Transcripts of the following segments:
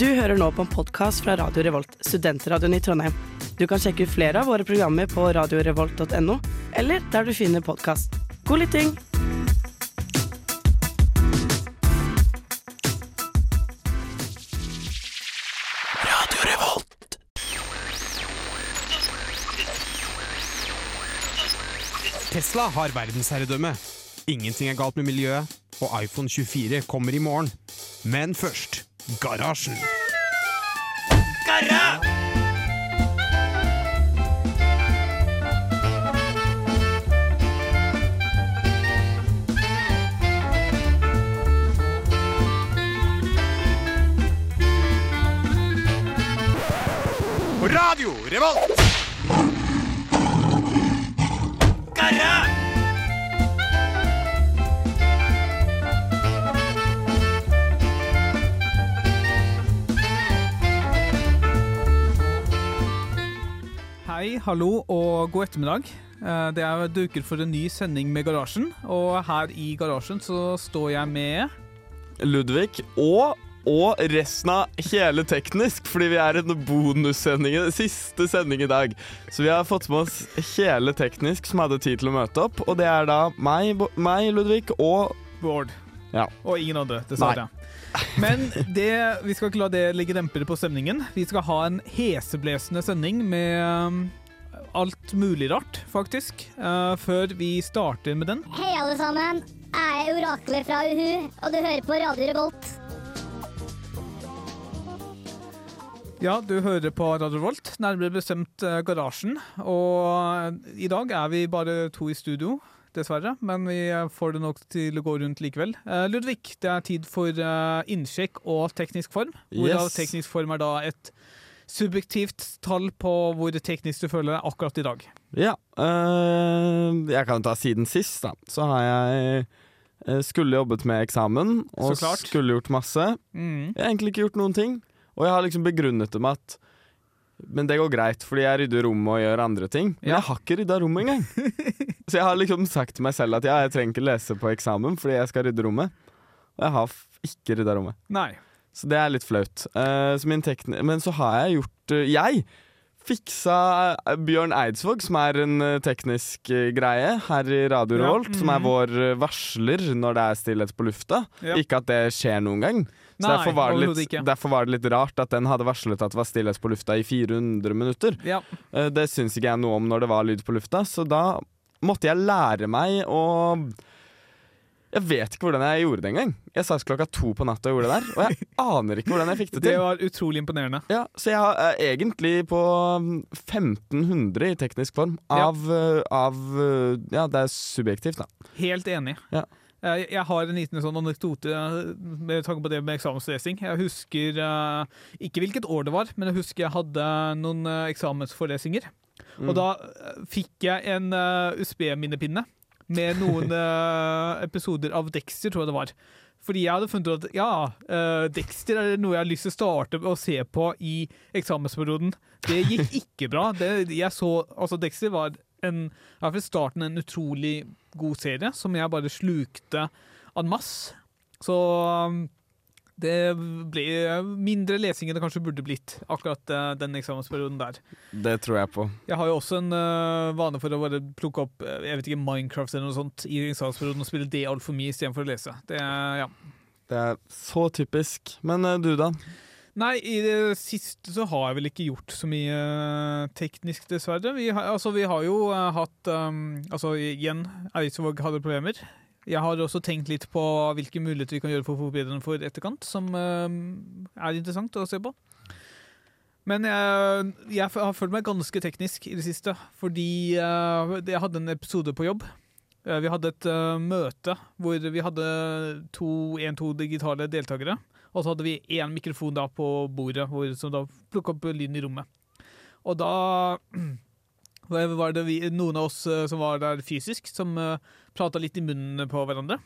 Du hører nå på en podkast fra Radio Revolt, studentradioen i Trondheim. Du kan sjekke ut flere av våre programmer på radiorevolt.no, eller der du finner podkast. God lytting! Radio Revolt. Tesla har verdensherredømme. Ingenting er galt med miljøet, og iPhone 24 kommer i morgen. Men først Garasjen. Garra! Radio Revolt! Hallo og god ettermiddag. Eh, Det er duket for en ny sending med Garasjen. Og her i Garasjen så står jeg med Ludvig og, og resten av hele teknisk, fordi vi er en bonussending, siste sending i dag. Så vi har fått med oss hele teknisk som hadde tid til å møte opp, og det er da meg, meg Ludvig og Bård. Ja. Og ingen andre, dessverre. Men det, vi skal ikke la det legge dempere på stemningen. Vi skal ha en heseblesende sending med alt mulig rart, faktisk. eh, før vi starter med den. Hei, alle sammen. Jeg er oraklet fra Uhu, og du hører på Radio Revolt. Ja, du hører på Radio Revolt, nærmere bestemt eh, Garasjen. Og i dag er vi bare to i studio, dessverre. Men vi får det nok til å gå rundt likevel. Eh, Ludvig, det er tid for innsjekk og teknisk form. Hvor da Yes. teknisk form er da et subjektivt tall på hvor teknisk du føler deg akkurat i dag. Ja. øh, jeg kan ta siden sist, da. Så har jeg øh, skulle jobbet med eksamen og skulle gjort masse. Mm. Jeg har egentlig ikke gjort noen ting. Og jeg har liksom begrunnet det med at Men det går greit, fordi jeg rydder rommet og gjør andre ting. Men Ja. jeg har ikke rydda rommet engang. Så jeg har liksom sagt til meg selv at ja, jeg trenger ikke lese på eksamen fordi jeg skal rydde rommet. Og jeg har ikke rydda rommet. Nei. Så det er litt flaut. Uh, så Men så har jeg gjort uh, Jeg fiksa eh, Bjørn Eidsvåg, som er en teknisk greie her i Radio Ja, Revolt, som er mhm. vår varsler når det er stillhet på lufta. Ja. Ikke at det skjer noen gang. Så Nei, derfor, var det litt, derfor var det litt rart at den hadde varslet at det var stillhet på lufta i 400 minutter. Ja. Uh, Det syns ikke jeg noe om når det var lyd på lufta, så da måtte jeg lære meg å Jeg vet ikke hvordan jeg gjorde det engang. Jeg sa klokka to på natta og gjorde det der, og jeg aner ikke hvordan jeg fikk det til. Det var utrolig imponerende. Ja, så jeg er egentlig på mm, 1500 i teknisk form. Av, eh, av eh, Ja, det er subjektivt, da. Helt enig. Ja. Eh, Jeg har en liten sånn anekdote eh, med tanke på det med eksamensresing. Jeg husker eh, ikke hvilket år det var, men jeg husker jeg hadde noen eksamensforelesninger. Mm. Og da eh, fikk jeg en eh, USB-minnepinne med noen uh, episoder av Dexter, tror jeg det var. Fordi jeg hadde funnet ut at ja, uh, Dexter er noe jeg har lyst til å starte å se på i eksamensperioden. Det gikk ikke bra. Det, jeg så, altså Dexter var en, i hvert fall starten en utrolig god serie som jeg bare slukte en masse. Så um, det ble mindre lesing enn det kanskje burde blitt, akkurat eh, den eksamensperioden der. Det tror jeg på. Jeg har jo også en uh, vane for å bare plukke opp eh, jeg vet ikke, Minecraft eller noe sånt i eksamensperioden og spille det altfor mye istedenfor å lese. Det, ja. Det er så typisk. Men uh, du, da? Nei, i det siste så har jeg vel ikke gjort så mye teknisk, dessverre. Vi har, altså, vi har jo uh, hatt um, Altså, igjen, Eidsvåg hadde problemer. Jeg har også tenkt litt på hvilke muligheter vi kan gjøre for forbedrerne for etterkant, som eh, er interessant å se på. Men jeg, jeg har følt meg ganske teknisk i det siste, fordi eh, jeg hadde en episode på jobb. Eh, Vi hadde et møte hvor vi hadde to, en, to digitale deltakere. Og så hadde vi én mikrofon da på bordet hvor, som da plukka opp lyden i rommet. Og da var det vi, noen av oss eh, som var der fysisk, som uh, prata litt i munnen på hverandre.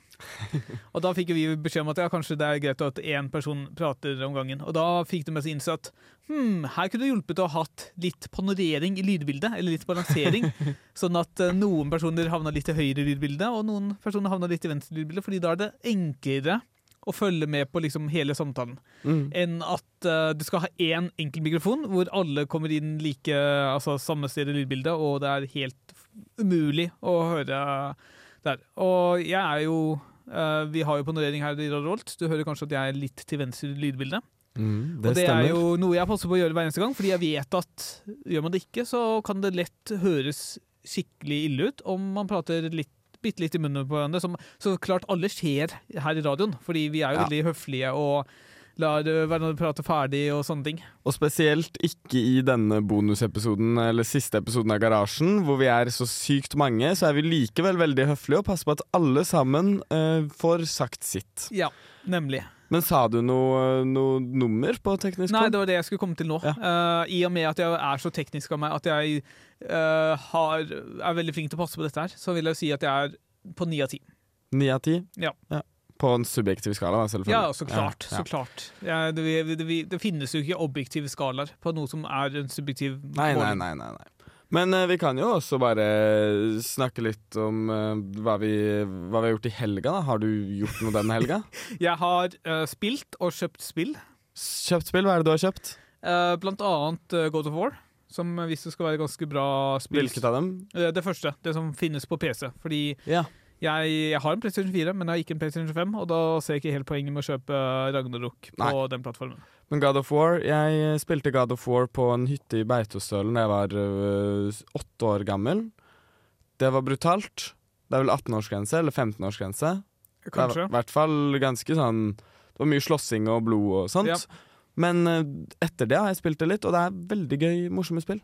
Og da fikk vi beskjed om at ja, kanskje det er greit at én person prater om gangen. Og da fikk de med seg innse at hm, her kunne det hjulpet å ha hatt litt panorering i lydbildet, eller litt balansering. sånn at eh, noen personer havna litt til høyre i lydbildet, og noen personer havna litt til venstre i lydbildet, fordi da er det enklere og følge med på liksom hele samtalen, Mm. enn at uh, du skal ha én enkel mikrofon hvor alle kommer inn like altså samme sted i lydbildet, og det er helt umulig å høre der. Og jeg er jo uh, Vi har jo panorering her i Radio Rolt. Du hører kanskje at jeg er litt til venstre i lydbildet. Mm, det, og det stemmer. er jo noe jeg passer på å gjøre hver eneste gang, fordi jeg vet at gjør man det ikke, så kan det lett høres skikkelig ille ut om man prater litt bitte litt i munnen på hverandre. Som så klart alle skjer her i radioen, fordi vi er jo Ja. veldig høflige og lar hverandre prate ferdig og sånne ting. Og spesielt ikke i denne bonusepisoden eller siste episoden av Garasjen, hvor vi er så sykt mange, så er vi likevel veldig høflige og passer på at alle sammen uh, får sagt sitt. Ja, nemlig. Men sa du noe, noe nummer på teknisk Nei, det var det jeg skulle komme til nå. Ja. Uh, I og med at jeg er så teknisk av meg at jeg uh, har, er veldig flink til å passe på dette her, så vil jeg si at jeg er på ni av ti. Ni av ti? Ja. På en subjektiv skala, selvfølgelig. Ja, så klart. Ja, ja. Så klart. Ja, det, det, det finnes jo ikke objektive skalaer på noe som er en subjektiv Nei, nei, nei. nei, nei. Men eh, vi kan jo også bare snakke litt om eh, hva, vi, hva vi har gjort i helga. da Har du gjort noe denne helga? Jeg har uh, spilt og kjøpt spill, Kjøpt spill? Hva er det du har kjøpt? Uh, blant annet uh, God of War, som visst skal være ganske bra spill. Hvilket av dem? Eh, det første, det som finnes på PC. Fordi yeah. jeg, jeg har en PlayStation 4, men jeg har ikke en PlayStation 5, og da ser jeg ikke helt poenget med å kjøpe Ragnarok på Nei. den plattformen. Men God of War Jeg eh, spilte God of War på en hytte i Beitostølen da jeg var øh, åtte år gammel. Det var brutalt. Det er vel 18-årsgrense, eller 15-årsgrense. Det Kanskje. er I hvert fall ganske sånn Det var mye slåssing og blod og sånt. Ja. Men øh, etter det har jeg spilt det litt, og det er veldig gøy, morsomme spill.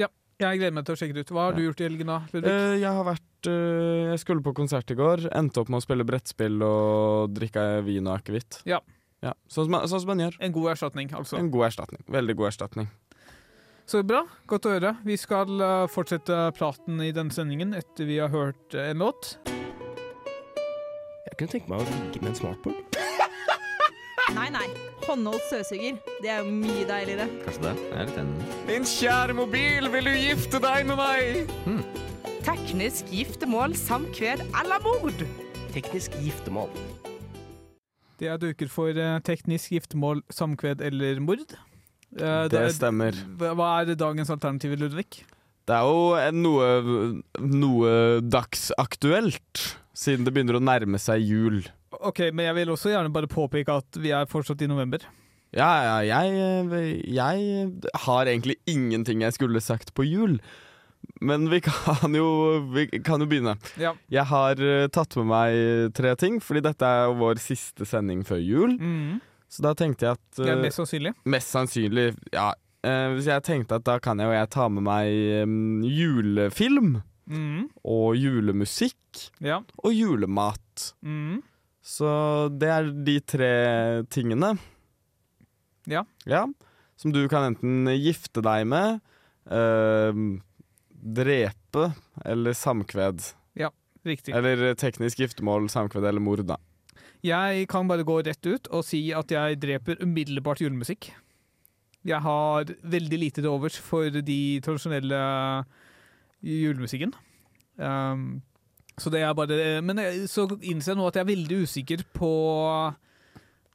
Ja, Jeg gleder meg til å sjekke det ut. Hva har du gjort i helgen da? Eh, jeg har vært uh, Jeg skulle på konsert i går. Endte opp med å spille brettspill og drikke vin og akevitt. Ja. Ja, sånn, som, man- sånn som man gjør. en god erstatning, altså. En god erstatning. Veldig god erstatning. Så bra. Godt å høre. Vi skal eh, fortsette praten i denne sendingen etter vi har hørt eh, en låt. Jeg kunne tenke meg å ligge med en smartboard. Nei, nei. Håndholdt støvsuger. Det er jo mye deiligere. Kanskje det. Jeg er litt enig. Min kjære mobil, vil du gifte deg med meg? Teknisk giftermål, samkved eller mord. Teknisk giftermål. Det er duket for eh, teknisk giftermål, samkved eller mord. Eh, Det stemmer. Hva er dagens alternativ, Ludvig? Det er jo noe, noe dagsaktuelt, siden det begynner å nærme seg jul. Ok, men jeg vil også gjerne bare påpeke at vi er fortsatt i november. Ja, ja, jeg, jeg har egentlig ingenting jeg skulle sagt på jul. Men vi kan jo, vi kan jo begynne. Ja. Jeg har eh, tatt med meg tre ting, fordi dette er jo vår siste sending før jul. Mm. Så da tenkte jeg at er eh, mest sannsynlig. Mest sannsynlig, ja. hvis så jeg tenkte at da kan jeg jo jeg ta med meg julefilm Mm. og julemusikk Ja. og julemat. Mm. Så det er de tre tingene. Ja. Ja. Som du kan enten gifte deg med, em, drepe eller samkved. Ja, Riktig. Eller teknisk giftermål, samkved eller mord, da. Jeg kan bare gå rett ut og si at jeg dreper umiddelbart julemusikk. Jeg har veldig lite til overs for de tradisjonelle julemusikken. Um, så det er bare Men så innser jeg nå at jeg er veldig usikker på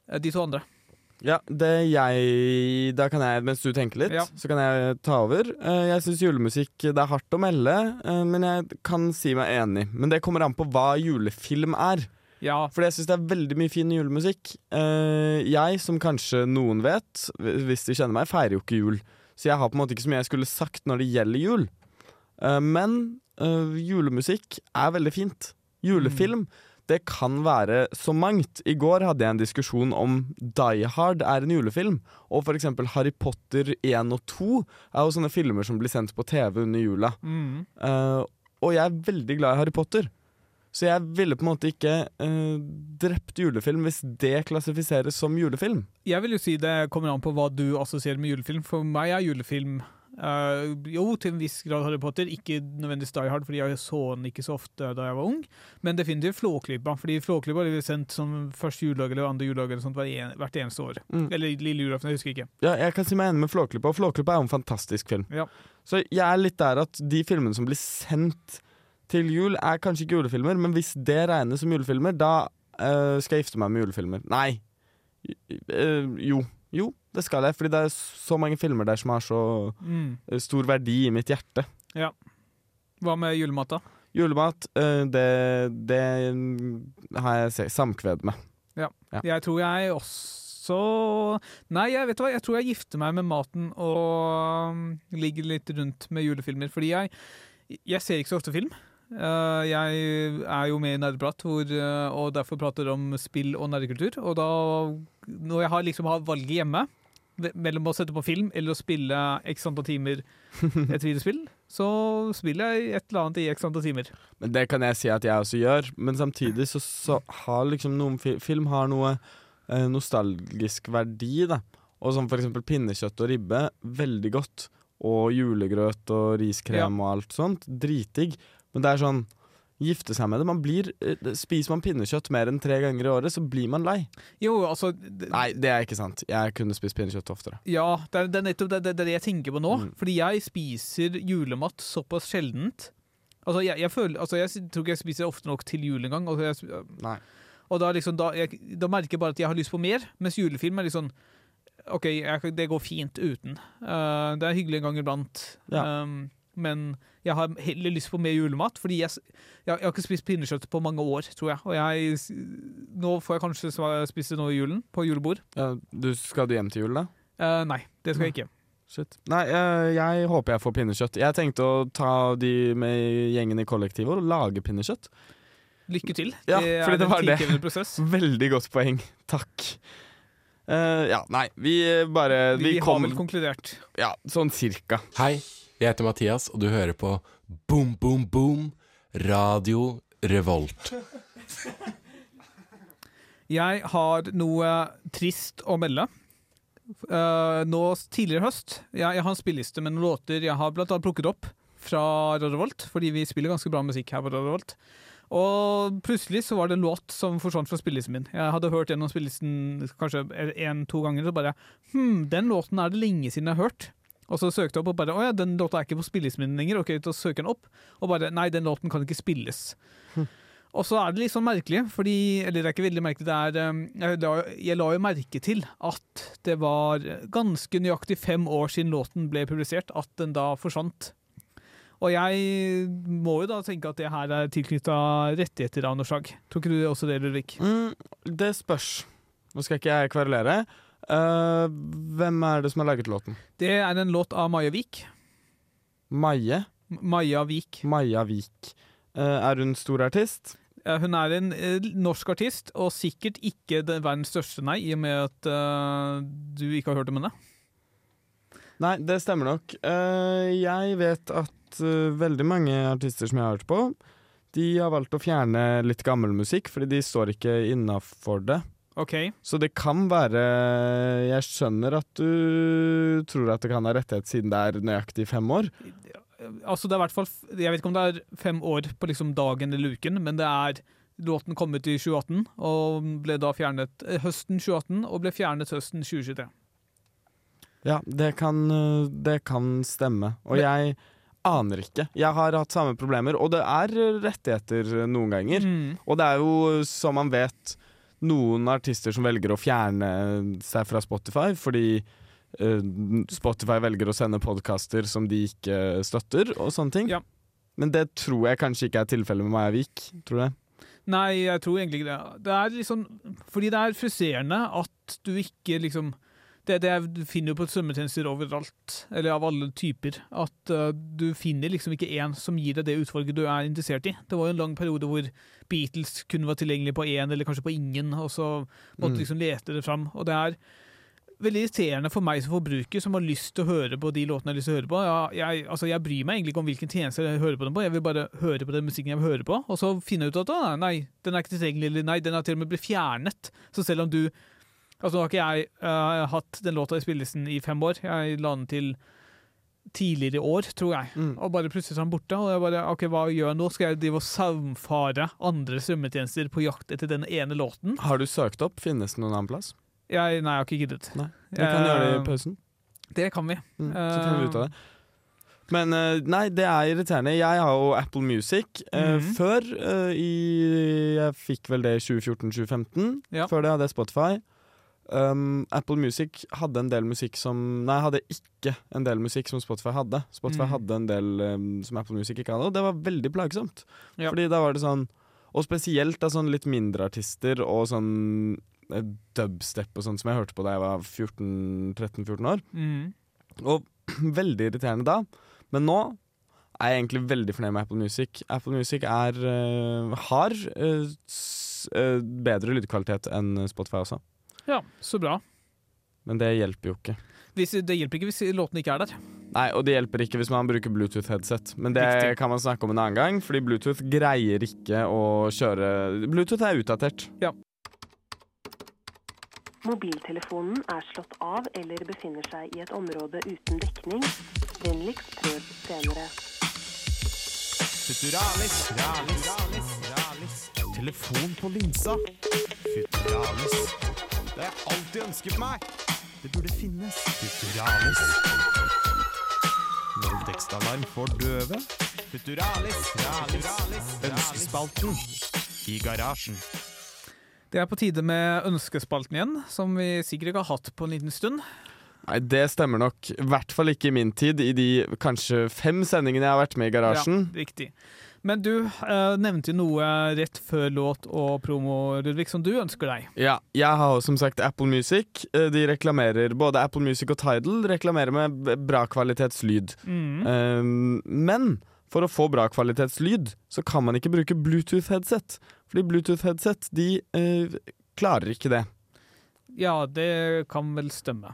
eh, de to andre. Ja, det jeg Da kan jeg, mens du tenker litt, Ja. så kan jeg ta over. Eh, Jeg syns julemusikk Det er hardt å melde, eh, men jeg kan si meg enig. Men det kommer an på hva julefilm er. Ja, For jeg syns det er veldig mye fin julemusikk. Eh, Jeg, som kanskje noen vet, hvis de kjenner meg, feirer jo ikke jul. Så jeg har på en måte ikke så mye jeg skulle sagt når det gjelder jul. Men julemusikk er veldig fint. Julefilm det kan være så mangt. I går hadde jeg en diskusjon om Die Hard er en julefilm. Og eksempel Harry Potter 1 og 2 er jo sånne filmer som blir sendt på TV under jula. mm. Uh, og jeg er veldig glad i Harry Potter. Så jeg ville på en måte ikke uh, drept julefilm hvis det klassifiseres som julefilm. Jeg vil jo si det kommer an på hva du assosierer med julefilm. For meg er julefilm eh, jo, til en viss grad Harry Potter. Ikke nødvendigvis Die Hard, fordi jeg så den ikke så ofte da jeg var ung. Men definitivt Flåklypa, fordi Flåklypa blir sendt som første juledag eller andre juledag eller sånt hvert eneste år. Mm. Eller lille julaften, jeg husker ikke. Ja, jeg kan si meg enig med Flåklypa, og Flåklypa er jo en fantastisk film. Ja. Så jeg er litt der at de filmene som blir sendt til jul, er kanskje ikke julefilmer, men hvis det regnes som julefilmer, da uh, skal jeg gifte meg med julefilmer? Nei. Uh, jo. Jo, det skal jeg, fordi det er så mange filmer der som har så Mm. eh, stor verdi i mitt hjerte. Ja. Hva med julemat, da? Julemat, eh, det, det har jeg samkved med. Ja. Jeg tror jeg også Nei, jeg vet hva, jeg tror jeg gifter meg med maten og um, ligger litt rundt med julefilmer. Fordi jeg, jeg ser ikke så ofte film. Uh, jeg er jo med i Nerdeprat, hvor, eh, og derfor prater om spill og nerdekultur. Og da, når jeg har, liksom har valget hjemme mellom å sette på film eller å spille x antall timer et videospill, så spiller jeg et eller annet i x antall timer. Men Det kan jeg si at jeg også gjør, men samtidig så, så har liksom noen fi film har noe eh, nostalgisk verdi, da. Og som for eksempel pinnekjøtt og ribbe, veldig godt. Og julegrøt og riskrem og alt sånt, dritdigg. Men det er sånn Gifte seg med det. Man blir, eh, spiser man pinnekjøtt mer enn tre ganger i året, så blir man lei. Jo, altså Nei, det er ikke sant. Jeg kunne spist pinnekjøtt oftere. Ja, det er, det er nettopp det, det, det jeg tenker på nå. Mm. Fordi jeg spiser julemat såpass sjeldent. Altså, jeg, jeg, føler, altså, jeg tror ikke jeg spiser ofte nok til jul engang. Altså, jeg Nei. og da, liksom, da, jeg, da merker jeg bare at jeg har lyst på mer, mens julefilm er litt sånn OK, det går fint uten. Uh, det er hyggelig en gang iblant. Ja. Um, men jeg har heller lyst på mer julemat, fordi jeg, jeg, jeg har ikke spist pinnekjøtt på mange år, tror jeg. Og jeg, nå får jeg kanskje spise det nå i julen, på julebord. Ja, du, skal du hjem til jul, da? Uh, nei, det skal jeg ikke. Shit. Nei, uh, jeg håper jeg får pinnekjøtt. Jeg tenkte å ta de med gjengen i kollektivet og lage pinnekjøtt. Lykke til. Ja, det fordi er det var det. tidkrevende prosess. Veldig godt poeng. Takk. Uh, ja, nei, vi bare Vi, Vi, har kom vel konkludert. Ja, sånn cirka. Hei, jeg heter Mathias, og du hører på Boom Boom Boom Radio Revolt. Jeg har noe trist å melde. Uh, nå tidligere i høst jeg, jeg har en spilleliste med noen låter jeg har blant annet plukket opp fra Radio Revolt, fordi vi spiller ganske bra musikk her på Radio Revolt. Og plutselig så var det en låt som forsvant fra spillelisten min. Jeg hadde hørt gjennom spillelisten kanskje én-to ganger, og bare Hm, den låten er det lenge siden jeg har hørt. Og så søkte jeg opp og bare Å ja, den låta er ikke på spillelisten min lenger. Ok, så søker den opp, og bare Nei, den låten kan ikke spilles. Og så er det litt sånn merkelig, fordi Eller det er ikke veldig merkelig, det er um, jeg, la, jeg la jo merke til at det var ganske nøyaktig fem år siden låten ble publisert, at den da forsvant. Og jeg må jo da tenke at det her er tilknytta rettigheter av noe slag. Tror ikke du også det, Ulrik? Mm, det spørs. Nå skal ikke jeg kverulere. Eh, hvem er det som har laget låten? Det er en låt av Maja Vik. Maje? Maja Vik. Maja Vik. Uh, er hun stor artist? Ja, Hun er en uh, norsk artist, og sikkert ikke den verdens største, nei, i og med at du ikke har hørt om henne. Nei, det stemmer nok. Jeg vet at veldig mange artister som jeg har hørt på, de har valgt å fjerne litt gammel musikk, fordi de står ikke innafor det. OK. Så det kan være Jeg skjønner at du tror at det kan ha rettighet siden det er nøyaktig fem år. Altså det er hvert fall Jeg vet ikke om det er fem år på liksom dagen eller uken, men det er Låten kom ut i 2018 og ble da fjernet eh, høsten 2018 og ble fjernet høsten 2023. Ja, det kan, det kan stemme. Og jeg aner ikke. Jeg har hatt samme problemer, og det er rettigheter noen ganger. Mm. Og det er jo, som man vet, noen artister som velger å fjerne seg fra Spotify fordi uh, Spotify velger å sende podkaster som de ikke støtter, og sånne ting. Ja. Men det tror jeg kanskje ikke er tilfellet med Maja Vik. Tror du det? Nei, jeg tror egentlig ikke det. Det er liksom Fordi det er frustrerende at du ikke liksom det, det jeg finner på svømmetjenester overalt, eller av alle typer, at uh, du finner liksom ikke én som gir deg det utvalget du er interessert i. Det var jo en lang periode hvor Beatles kun var tilgjengelig på én, eller kanskje på ingen, og så måtte Mm. liksom lete det fram. Og det er veldig irriterende for meg som forbruker, som har lyst til å høre på de låtene jeg har lyst til å høre på. Jeg, altså, jeg bryr meg egentlig ikke om hvilken tjeneste jeg hører på dem på, jeg vil bare høre på den musikken jeg vil høre på, og så finne ut at nei, den er ikke tilgjengelig, eller nei, den har til og med blitt fjernet. Så selv om du Altså, nå har ikke jeg uh, hatt den låta i spillelisten i fem år, jeg la den til tidligere i år, tror jeg. Mm. Og bare plutselig så den borte. Og jeg bare, ok, hva gjør jeg nå? Skal jeg drive og saumfare andre strømmetjenester på jakt etter den ene låten? Har du søkt opp? Finnes det noen annen plass? Jeg, nei, jeg har ikke giddet. Nei. Vi kan uh, gjøre det i pausen. Det kan vi. Mm, så finner vi ut av det. Men eh, nei, det er irriterende. Jeg har jo Apple Music. Mm -hmm. Før eh, i Jeg fikk vel det i 2014-2015. Ja. Før det hadde jeg Spotify. Um, Apple Music hadde en del musikk som Nei, hadde ikke en del musikk som Spotify hadde. Spotify mm. hadde en del um, som Apple Music ikke hadde, og det var veldig plagsomt. Ja. Fordi da var det sånn Og spesielt av sånn litt mindre artister og sånn eh, dubstep og sånn som jeg hørte på da jeg var 14-13-14 år. Mm. Og veldig irriterende da. Men nå er jeg egentlig veldig fornøyd med Apple Music. Apple Music er, uh, har uh, bedre lydkvalitet enn Spotify også. Ja, så bra. Men det hjelper jo ikke. Hvis, det hjelper ikke hvis låten ikke er der. Nei, Og det hjelper ikke hvis man bruker Bluetooth-headset. Men det Riktig. kan man snakke om en annen gang, fordi Bluetooth greier ikke å kjøre Bluetooth er utdatert. Ja. Mobiltelefonen er slått av eller befinner seg i et område uten dekning. Vennligst prøv senere. Futuralis, ralis, ralis, ralis. Telefon på linsa. Futuralis. Det har jeg alltid ønsket meg. Det burde finnes. Futuralis. Voldtektsalarm for døve. Futuralis, ralis, Ønskespalten i garasjen. Det er på tide med ønskespalten igjen, som vi sikkert ikke har hatt på en liten stund. Nei, det stemmer nok. I hvert fall ikke i min tid, i de kanskje fem sendingene jeg har vært med i garasjen. Ja, riktig. Men du eh, nevnte jo noe rett før låt og promo, Ludvig, som du ønsker deg. Ja, jeg har som sagt Apple Music. Eh, De reklamerer, Både Apple Music og Tidal reklamerer med bra kvalitetslyd. Mm. Um, men for å få bra kvalitetslyd, så kan man ikke bruke Bluetooth-headset. Fordi Bluetooth-headset, de uh, klarer ikke det. Ja, det kan vel stemme.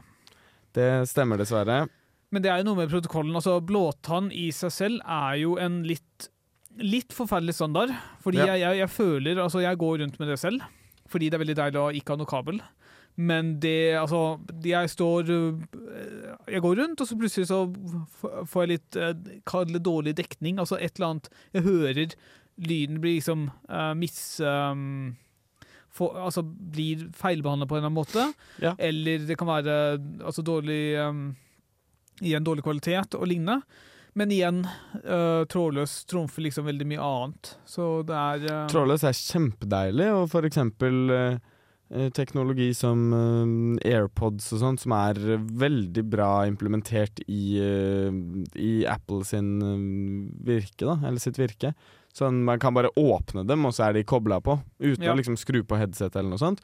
Det stemmer dessverre. Men det er jo noe med protokollen. altså Blåtann i seg selv er jo en litt, litt forferdelig standard. Fordi Ja. jeg, jeg, jeg føler Altså, jeg går rundt med det selv. Fordi det er veldig deilig å ikke ha noe kabel. Men det Altså, jeg står øh, Jeg går rundt, og så plutselig så får jeg litt øh, Kall det dårlig dekning. Altså et eller annet Jeg hører lyden blir liksom uh, miss... Um, for, altså blir feilbehandla på en eller annen måte. Ja. Eller det kan være altså dårlig I en dårlig kvalitet og lignende. Men igjen, uh, trådløs trumfer liksom veldig mye annet. Så det er uh, Trådløs er kjempedeilig, og for eksempel eh, teknologi som AirPods og sånt, som er veldig bra implementert i, i Apple sin virke, da, eller sitt virke. Sånn man kan bare åpne dem, og så er de kobla på, uten Ja. å liksom skru på headset eller noe sånt.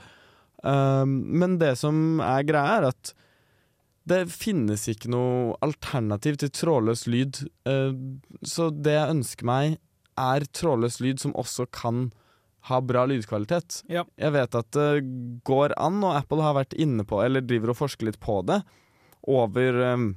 Um, men det som er greia, er at det finnes ikke noe alternativ til trådløs lyd. Uh, så det jeg ønsker meg, er trådløs lyd som også kan ha bra lydkvalitet. Ja. Jeg vet at det går an, og Apple har vært inne på, eller driver og forsker litt på det, over um,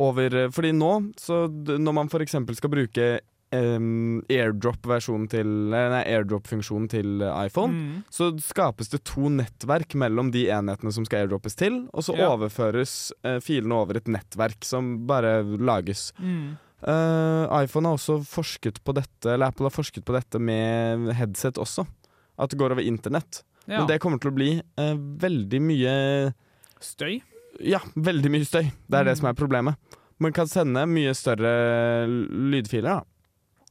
over Fordi nå, så når man f.eks. skal bruke um, airdrop-funksjonen til, airdrop til iPhone, Mm. så skapes det to nettverk mellom de enhetene som skal airdroppes til, og så Ja. overføres uh, filene over et nettverk som bare lages. Mm. Uh, iPhone har også forsket på dette, eller Apple har forsket på dette med headset også. At det går over internett. Ja. Men det kommer til å bli uh, veldig mye Støy. Ja, veldig mye støy. Det er det Mm. som er problemet. Man kan sende mye større lydfiler, da.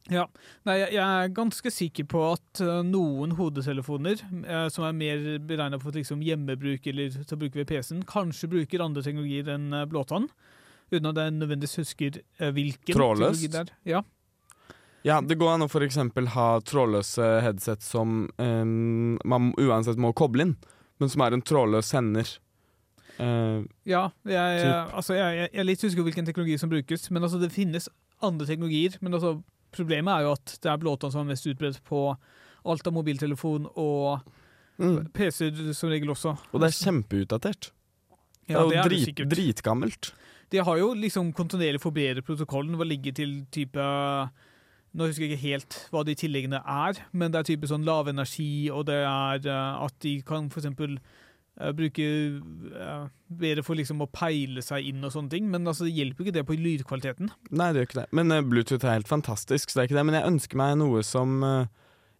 Ja. Nei, jeg, er ganske sikker på at øh, noen hodetelefoner eh, som er mer beregna for liksom, hjemmebruk eller til å bruke ved PC-en, kanskje bruker andre teknologier enn øh, blåtann. Uten at jeg nødvendigvis husker øh, hvilken Trådløst? teknologi det er. Ja. Ja, det går an å eksempel ha trådløse headset som eh, man uansett må koble inn, men som er en trådløs sender. Eh, Ja, jeg, altså, jeg, jeg, jeg er litt usikker på hvilken teknologi som brukes, men altså, det finnes andre teknologier. Men altså, problemet er jo at det er blåtann som er mest utbredt på alt av mobiltelefon og mm. PC-er som regel også. Og det er kjempeutdatert. Ja, det er jo det drit, sikkert. dritgammelt. De har jo liksom kontinuerlig forbedret protokollen og ligger til type Nå husker jeg ikke helt hva de tilleggene er, men det er type sånn lavenergi, og det er eh, at de kan for eksempel bruke eh, bedre for liksom å peile seg inn og sånne ting, men altså det hjelper ikke det på lydkvaliteten. Nei, det gjør ikke det. Men uh, Bluetooth er helt fantastisk, så det er ikke det. Men jeg ønsker meg noe som uh,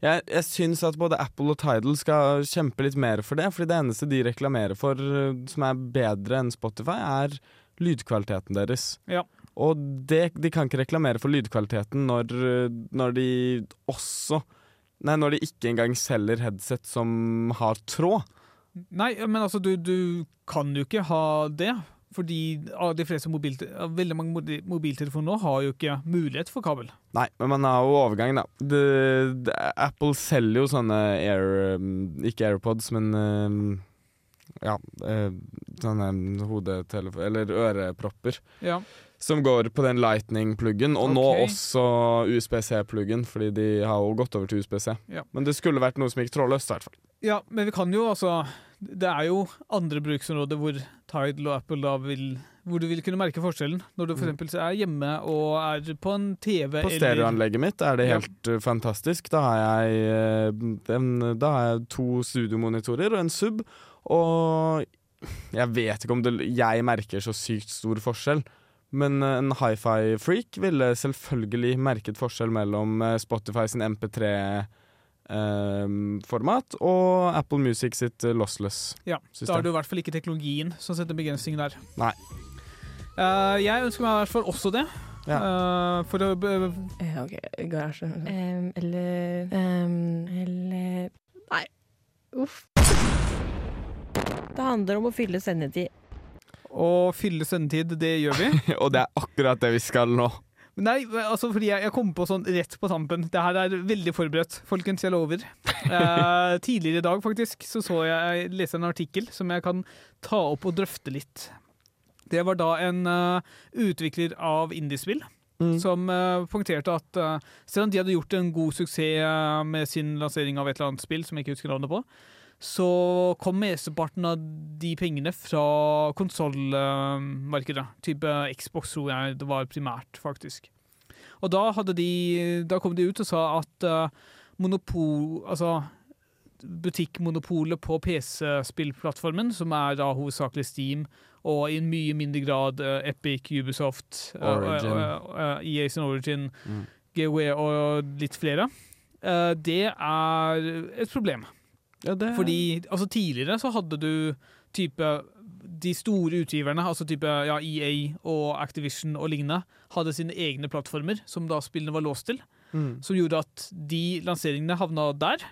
Jeg, jeg syns at både Apple og Tidal skal kjempe litt mer for det, fordi det eneste de reklamerer for uh, som er bedre enn Spotify, er lydkvaliteten deres. Ja. Og det, de kan ikke reklamere for lydkvaliteten når, når de også Nei, når de ikke engang selger headset som har tråd. Nei, men altså, du, du kan jo ikke ha det. Fordi de fleste veldig mange mobiltelefoner nå har jo ikke mulighet for kabel. Nei, men man har jo overgang, da. Det, det, Apple selger jo sånne Air um, Ikke AirPods, men um, ja, eh, sånne hodetelefon... Eller ørepropper. Ja. Som går på den Lightning-pluggen, og nå Ok. også USBC-pluggen, fordi de har jo gått over til USBC. Ja. Men det skulle vært noe som gikk trådløst, i hvert fall. Ja, men vi kan jo altså Det er jo andre bruksområder hvor Tidal og Apple da vil Hvor du vil kunne merke forskjellen. Når du f.eks. er hjemme og er på en TV På stereoanlegget mitt er det helt ja. fantastisk. Da har jeg, uh, en, da har jeg to studiomonitorer og en sub, og jeg vet ikke om det, jeg merker så sykt stor forskjell. Men uh, en hifi-freak ville selvfølgelig merket forskjell mellom Spotify sin MP3-format og Apple Music sitt uh, Ja, lossless-system. Da er det i hvert fall ikke teknologien som setter begrensning der. Nei. Uh, jeg ønsker meg i hvert fall også det. Eh, for å OK, garasje. Um, eller um, Eller Nei. Uff. Det handler om å fylle sendetid. Å fylle sendetid, det gjør vi. og det er akkurat det vi skal nå. Nei, altså fordi jeg, jeg kom på sånn rett på tampen. Det her er veldig forberedt, folkens. Jeg lover. Eh, tidligere i dag faktisk så, så jeg, jeg leste en artikkel som jeg kan ta opp og drøfte litt. Det var da en uh, utvikler av indiespill som uh, punkterte at uh, selv om de hadde gjort en god suksess eh, med sin lansering av et eller annet spill som jeg ikke husker navnet på, så kom mesteparten av de pengene fra konsollmarkedet. Type Xbox, tror jeg det var primært, faktisk. Og da, hadde de, da kom de ut og sa at eh, monopol... Altså butikkmonopolet på PC-spillplattformen, som er da hovedsakelig Steam, og i en mye mindre grad eh, Epic, Ubisoft, eh, Origin. Uh, EA sin Origin, Mm. GOE og litt flere, det er et problem. Ja, det... Fordi altså, tidligere så hadde du type de store utgiverne, altså type ja, EA og Activision og lignende, hadde sine egne plattformer som da spillene var låst til. Mm. Som gjorde at de lanseringene havna der.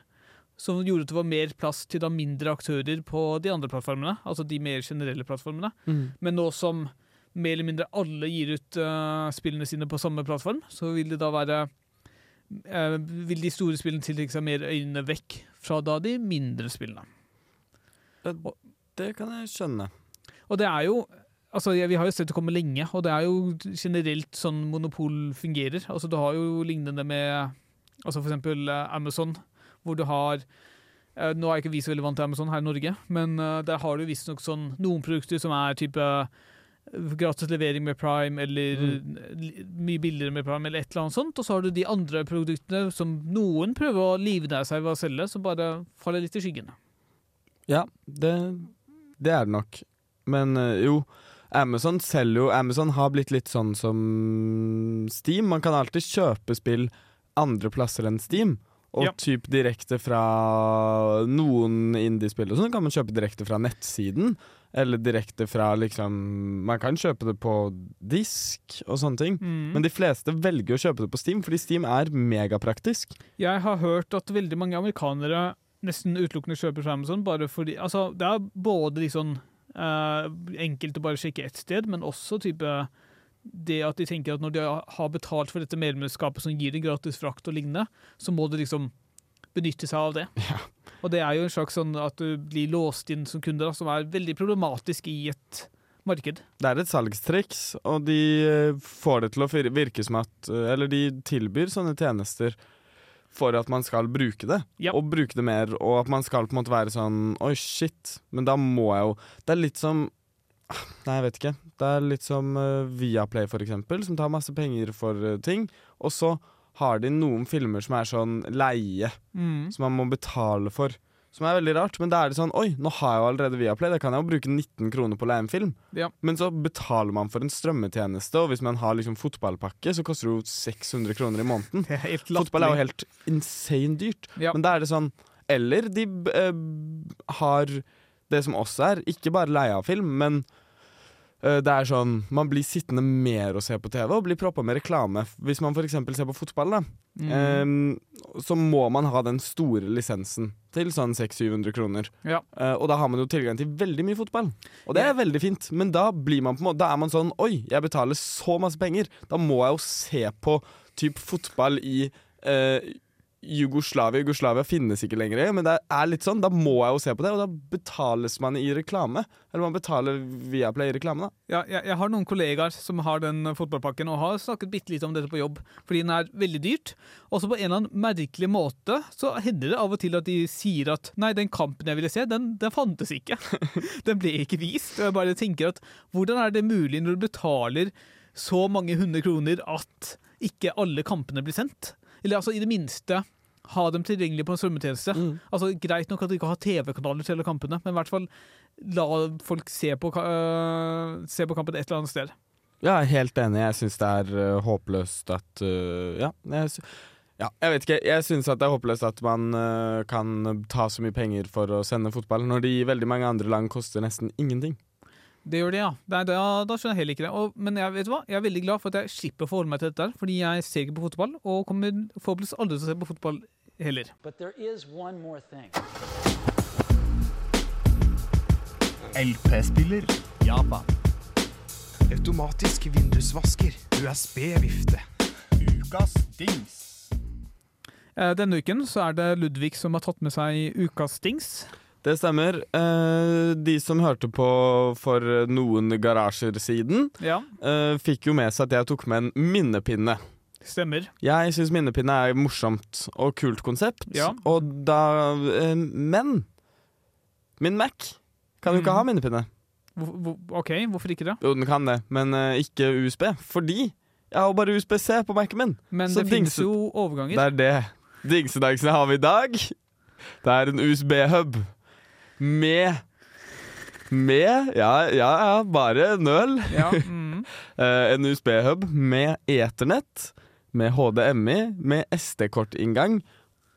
Som gjorde at det var mer plass til da mindre aktører på de andre plattformene. Altså de mer generelle plattformene. Mm. Men nå som mer eller mindre alle gir ut uh, spillene sine på samme plattform, så vil det da være Vil de store spillene tiltrekke seg mer øynene vekk fra da de mindre spillene. Det kan jeg skjønne. Og det er jo Altså, Vi har jo sett det komme lenge, og det er jo generelt sånn monopol fungerer. Altså, Du har jo lignende med altså eksempel eh, Amazon, hvor du har eh, Nå er ikke vi så veldig vant til Amazon her i Norge, men eh, der har du visstnok sånn noen produkter som er type eh, gratis levering med Prime, eller mm. mye billigere med Prime, eller et eller annet sånt. Og så har du de andre produktene som noen prøver å livnære seg ved å selge, som bare faller litt i skyggen. Ja, det, det er det nok. Men eh, jo, Amazon selger jo Amazon har blitt litt sånn som Steam. Man kan alltid kjøpe spill andre plasser enn Steam. Og Ja. typ direkte fra noen indiespill og sånn kan man kjøpe direkte fra nettsiden. Eller direkte fra liksom Man kan kjøpe det på disk og sånne ting. Mm. Men de fleste velger å kjøpe det på Steam, fordi Steam er megapraktisk. Jeg har hørt at veldig mange amerikanere nesten utelukkende kjøper fra Amazon bare fordi Altså, det er både liksom eh, enkelt å bare sjekke ett sted, men også type det at de tenker at når de har betalt for dette medlemskapet som gir dem gratis frakt og lignende, så må de liksom benytte seg av det. Og det er jo en slags sånn at du blir låst inn som kunde, da, som er veldig problematisk i et marked. Det er et salgstriks, og de eh, får det til å virke som at eh, Eller de tilbyr sånne tjenester for at man skal bruke det, ja. og bruke det mer, og at man skal på en måte være sånn Oi, shit, men da må jeg jo Det er litt som Nei, jeg vet ikke. Det er litt som eh, Viaplay, for eksempel, som tar masse penger for eh, ting, og så har de noen filmer som er sånn leie, Mm. som man må betale for. Som er veldig rart, men da er det sånn Oi, nå har jeg jo allerede Viaplay, da kan jeg jo bruke 19 kroner på å leie en film. Ja. Men så betaler man for en strømmetjeneste, og hvis man har liksom fotballpakke, så koster det jo 600 kroner i måneden. Er Fotball er jo helt insane dyrt. Ja. Men da er det sånn Eller de eh, har det som også er, ikke bare leie av film, men uh, Det er sånn, Man blir sittende mer og se på TV og blir proppa med reklame. Hvis man f.eks. ser på fotball, da, Mm. eh, så må man ha den store lisensen til sånn 600-700 kroner. Ja. Uh, og da har man jo tilgang til veldig mye fotball. Og det er veldig fint, men da, blir man på, en måte- da er man sånn Oi, jeg betaler så masse penger. Da må jeg jo se på typ fotball i eh, Jugoslavia. Jugoslavia finnes ikke lenger, men det er litt sånn. Da må jeg jo se på det, og da betales man i reklame. Eller man betaler via Play i reklame, da. Ja, jeg, jeg har noen kollegaer som har den fotballpakken, og har snakket bitte litt om dette på jobb, fordi den er veldig dyrt. Og så på en eller annen merkelig måte så hender det av og til at de sier at nei, den kampen jeg ville se, den, den fantes ikke. den ble ikke vist. Og jeg bare tenker at hvordan er det mulig når du betaler så mange hundre kroner at ikke alle kampene blir sendt? Eller altså i det minste ha dem tilgjengelig på en strømmetjeneste. Altså Greit nok at de ikke har TV-kanaler til alle kampene, men i hvert fall la folk se på, øh, se på kampen et eller annet sted. Ja, jeg er helt enig. Jeg syns det er uh, håpløst at uh, Ja, jeg, ja, jeg vet ikke. Jeg syns det er håpløst at man kan ta så mye penger for å sende fotball, når de i veldig mange andre land koster nesten ingenting. Det gjør det, ja. Nei, da, da skjønner jeg heller ikke det. Og, men jeg vet du hva? jeg er veldig glad for at jeg slipper å forholde meg til dette, her, fordi jeg ser ikke på fotball, og kommer forhåpentligvis aldri til å se på fotball heller. But there is one more thing. LP-spiller. Japan. Automatisk vindusvasker. USB-vifte. Ukas dings. Eh, Denne uken så er det Ludvig som har tatt med seg ukas dings. Det stemmer. Eh, de som hørte på for noen garasjer siden, Ja. eh, fikk jo med seg at jeg tok med en minnepinne. Stemmer. Jeg syns minnepinne er morsomt og kult konsept, Ja. og da eh, Men min Mac kan jo ikke Mm. ha minnepinne. Hvor, OK, hvorfor ikke det? Jo, den kan det, men ikke USB. Fordi jeg har bare USB-C på Mac-en min. Men Så det finnes jo overganger. Det er det. Dingsedagsene har vi i dag. Det er en USB-hub med Med Ja, ja, ja bare nøl. Ja, mm. Eh, en USB-hub med Eternett, med HDMI, med SD-kortinngang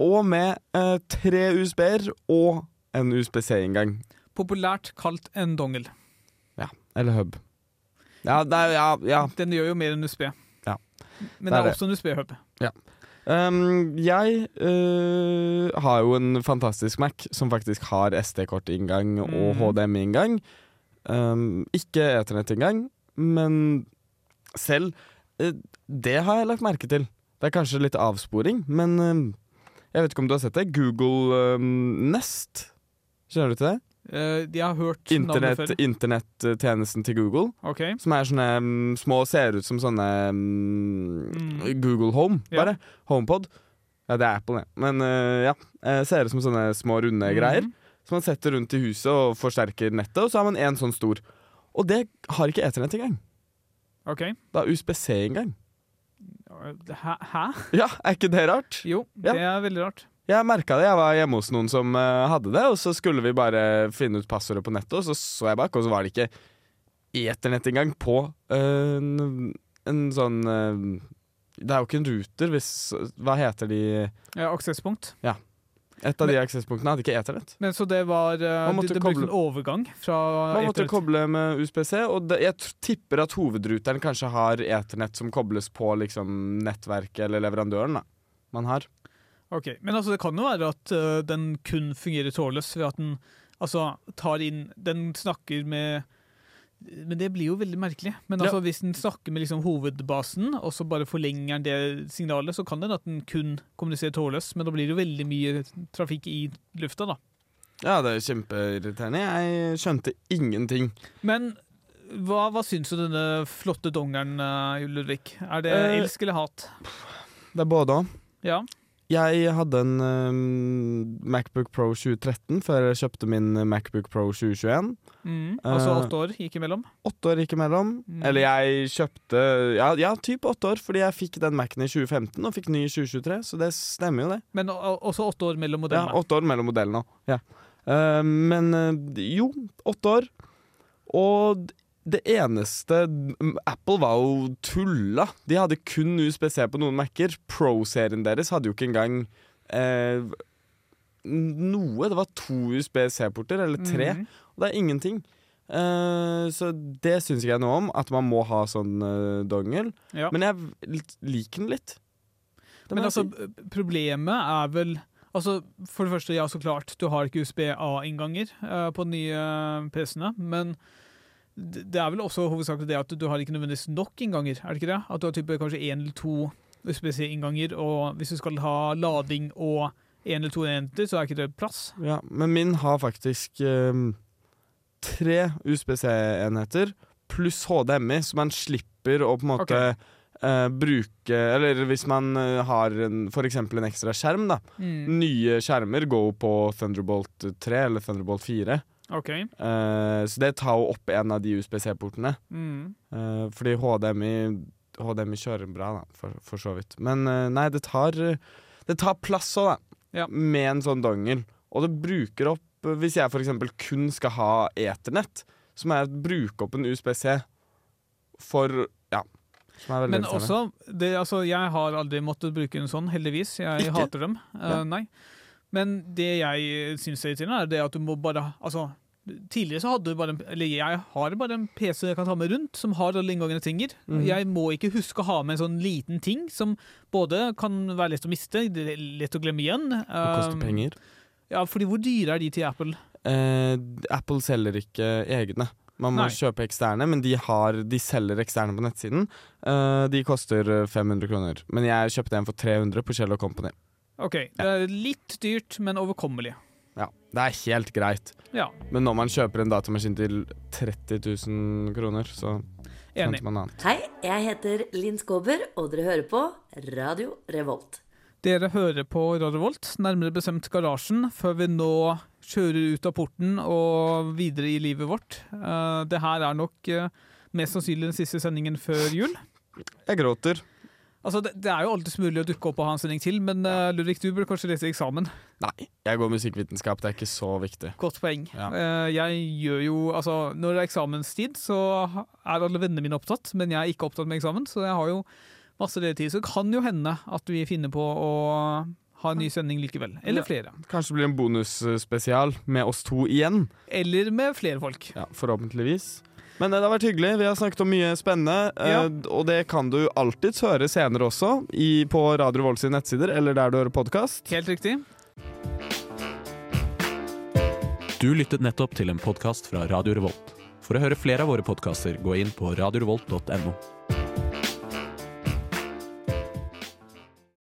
og med eh, tre USB-er og en USB-C-inngang. Populært kalt en dongel. Ja, eller hub. Ja, det er, ja, ja. Den gjør jo mer enn USB. Ja. Men Det det er er også en USB-hub. Ja. Um, jeg uh, har jo en fantastisk Mac som faktisk har SD-kortinngang og mm. HDMI-inngang. Um, ikke Ethernet-inngang, men selv uh, Det har jeg lagt merke til. Det er kanskje litt avsporing, men uh, jeg vet ikke om du har sett det. Google Nest. Kjenner du til det? Eh, jeg har hørt navnet Internett, før. internettjenesten til Google. Okay. Som er sånne um, små, ser ut som sånne um, Mm. Google Home, Ja. HomePod. Ja, det er Apple, det. Men uh, ja. eh, ser ut som sånne små, runde mm. greier. Som man setter rundt i huset og forsterker nettet, og så har man en sånn stor. Og det har ikke Eternett engang. Ok. Det har USBC engang. Hæ? Hæ? Ja, er ikke det rart? Jo, Ja. det er veldig rart. Jeg merka det. Jeg var hjemme hos noen som eh, hadde det, og så skulle vi bare finne ut passordet på nettet, og så så jeg bak, og så var det ikke eternett engang på eh, en, en sånn eh, Det er jo ikke en ruter, hvis Hva heter de Ja, Aksesspunkt. Ja. Et av de aksesspunktene hadde ikke eternett. Men så det var uh, Det, måtte brukte en overgang fra Man måtte koble med USBC, og det, jeg tipper at hovedruteren kanskje har eternett som kobles på liksom nettverket eller leverandøren da, man har. Ok, Men altså, det kan jo være at uh, den kun fungerer trådløst ved at den altså, tar inn Den snakker med Men det blir jo veldig merkelig. Men Ja. altså, hvis den snakker med liksom, hovedbasen, og så bare forlenger den det signalet, så kan den at den kun kommuniserer trådløst, men da blir det jo veldig mye trafikk i lufta, da. Ja, det er kjempeirriterende. Jeg skjønte ingenting. Men hva, hva syns du denne flotte dongeren, øh, Ludvig? Er det Eh, elsk eller hat? Det er både òg. Ja. Jeg hadde en um, Macbook Pro 2013 før jeg kjøpte min Macbook Pro 2021. Mm. Altså Eh, åtte år gikk imellom? Åtte år gikk imellom. Mm. Eller jeg kjøpte Ja, ja typ åtte år, fordi jeg fikk den Macen i 2015 og fikk ny i 2023, så det stemmer jo, det. Men også åtte år mellom modellene? Ja, åtte år mellom modellene. Ja. Uh, men uh, jo, åtte år. Og det eneste Apple var jo tulla. De hadde kun USBC på noen Mac-er. Pro-serien deres hadde jo ikke engang eh, noe. Det var to USBC-porter, eller tre. Mhm. Og det er ingenting. Eh, så det syns ikke jeg noe om, at man må ha sånn eh, dongel. Ja. Men jeg liker den litt. Den Men altså, problemet er vel Altså, For det første, ja, så klart, du har ikke USB-A-innganger eh, på de nye PC-ene. Men det er vel også hovedsakelig det at du har ikke nødvendigvis nok innganger. er det ikke det? At du har type kanskje én eller to USB-C-innganger, og hvis du skal ha lading og én eller to enheter, så er ikke det plass. Ja, men min har faktisk um, tre USBC-enheter pluss HDMI, så man slipper å på en måte okay. Uh, bruke Eller hvis man uh, har f.eks. en ekstra skjerm, da. Mm. Nye skjermer går på Thunderbolt 3 eller Thunderbolt 4. OK. Uh, så det tar jo opp en av de USBC-portene. Mm. Uh, fordi HDMI, HDMI kjører bra, da, for, for så vidt. Men uh, nei, det tar, det tar plass òg, da. Med en sånn dongel. Og det bruker opp Hvis jeg f.eks. kun skal ha eternett, så må jeg bruke opp en USBC for Ja. Men også, det, altså, jeg har aldri måttet bruke en sånn, heldigvis. Jeg Ikke? hater dem. Ja. nei. Men det jeg syns er irriterende, er det at du må bare Altså, tidligere så hadde du bare en, Eller jeg har bare en PC jeg kan ta med rundt, som har alle inngangene jeg trenger. Mhm. Jeg må ikke huske å ha med en sånn liten ting som både kan være lett å miste, lett å glemme igjen. Det koster Um, penger. Ja, fordi hvor dyre er de til Apple? Eh, Apple selger ikke egne. Man må Nei. kjøpe eksterne, men de, har, de selger eksterne på nettsiden. Uh, de koster 500 kroner. Men jeg kjøpte en for 300 på Shell Company. OK, det er litt dyrt, men overkommelig. Ja, Det er helt greit. Ja. Men når man kjøper en datamaskin til 30 000 kroner, så Enig. henter man noe annet. Hei, jeg heter Linn Skåber, og dere hører på Radio Revolt. Dere hører på Radio Revolt, nærmere bestemt Garasjen, før vi nå kjører ut av porten og videre i livet vårt. Eh, det her er nok eh, mest sannsynlig den siste sendingen før jul. Jeg gråter. Altså, det, det er jo alltid mulig å dukke opp og ha en sending til, men uh, Ludvig, du burde kanskje lese eksamen. Nei, jeg går musikkvitenskap. Det er ikke så viktig. Godt poeng. Ja. Uh, jeg gjør jo Altså, når det er eksamenstid, så er alle vennene mine opptatt, men jeg er ikke opptatt med eksamen, så jeg har jo masse ledig tid. Så det kan jo hende at vi finner på å ha en ny sending likevel. Eller Ja. flere. Kanskje det blir en bonusspesial med oss to igjen. Eller med flere folk. Ja, Forhåpentligvis. Men det har vært hyggelig. Vi har snakket om mye spennende. Ja. eh, Og det kan du alltids høre senere også, i, på Radio Volds nettsider eller der du hører podkast. Helt riktig. Du lyttet nettopp til en podkast fra Radio Revolt. For å høre flere av våre podkaster, gå inn på radiorevolt.no.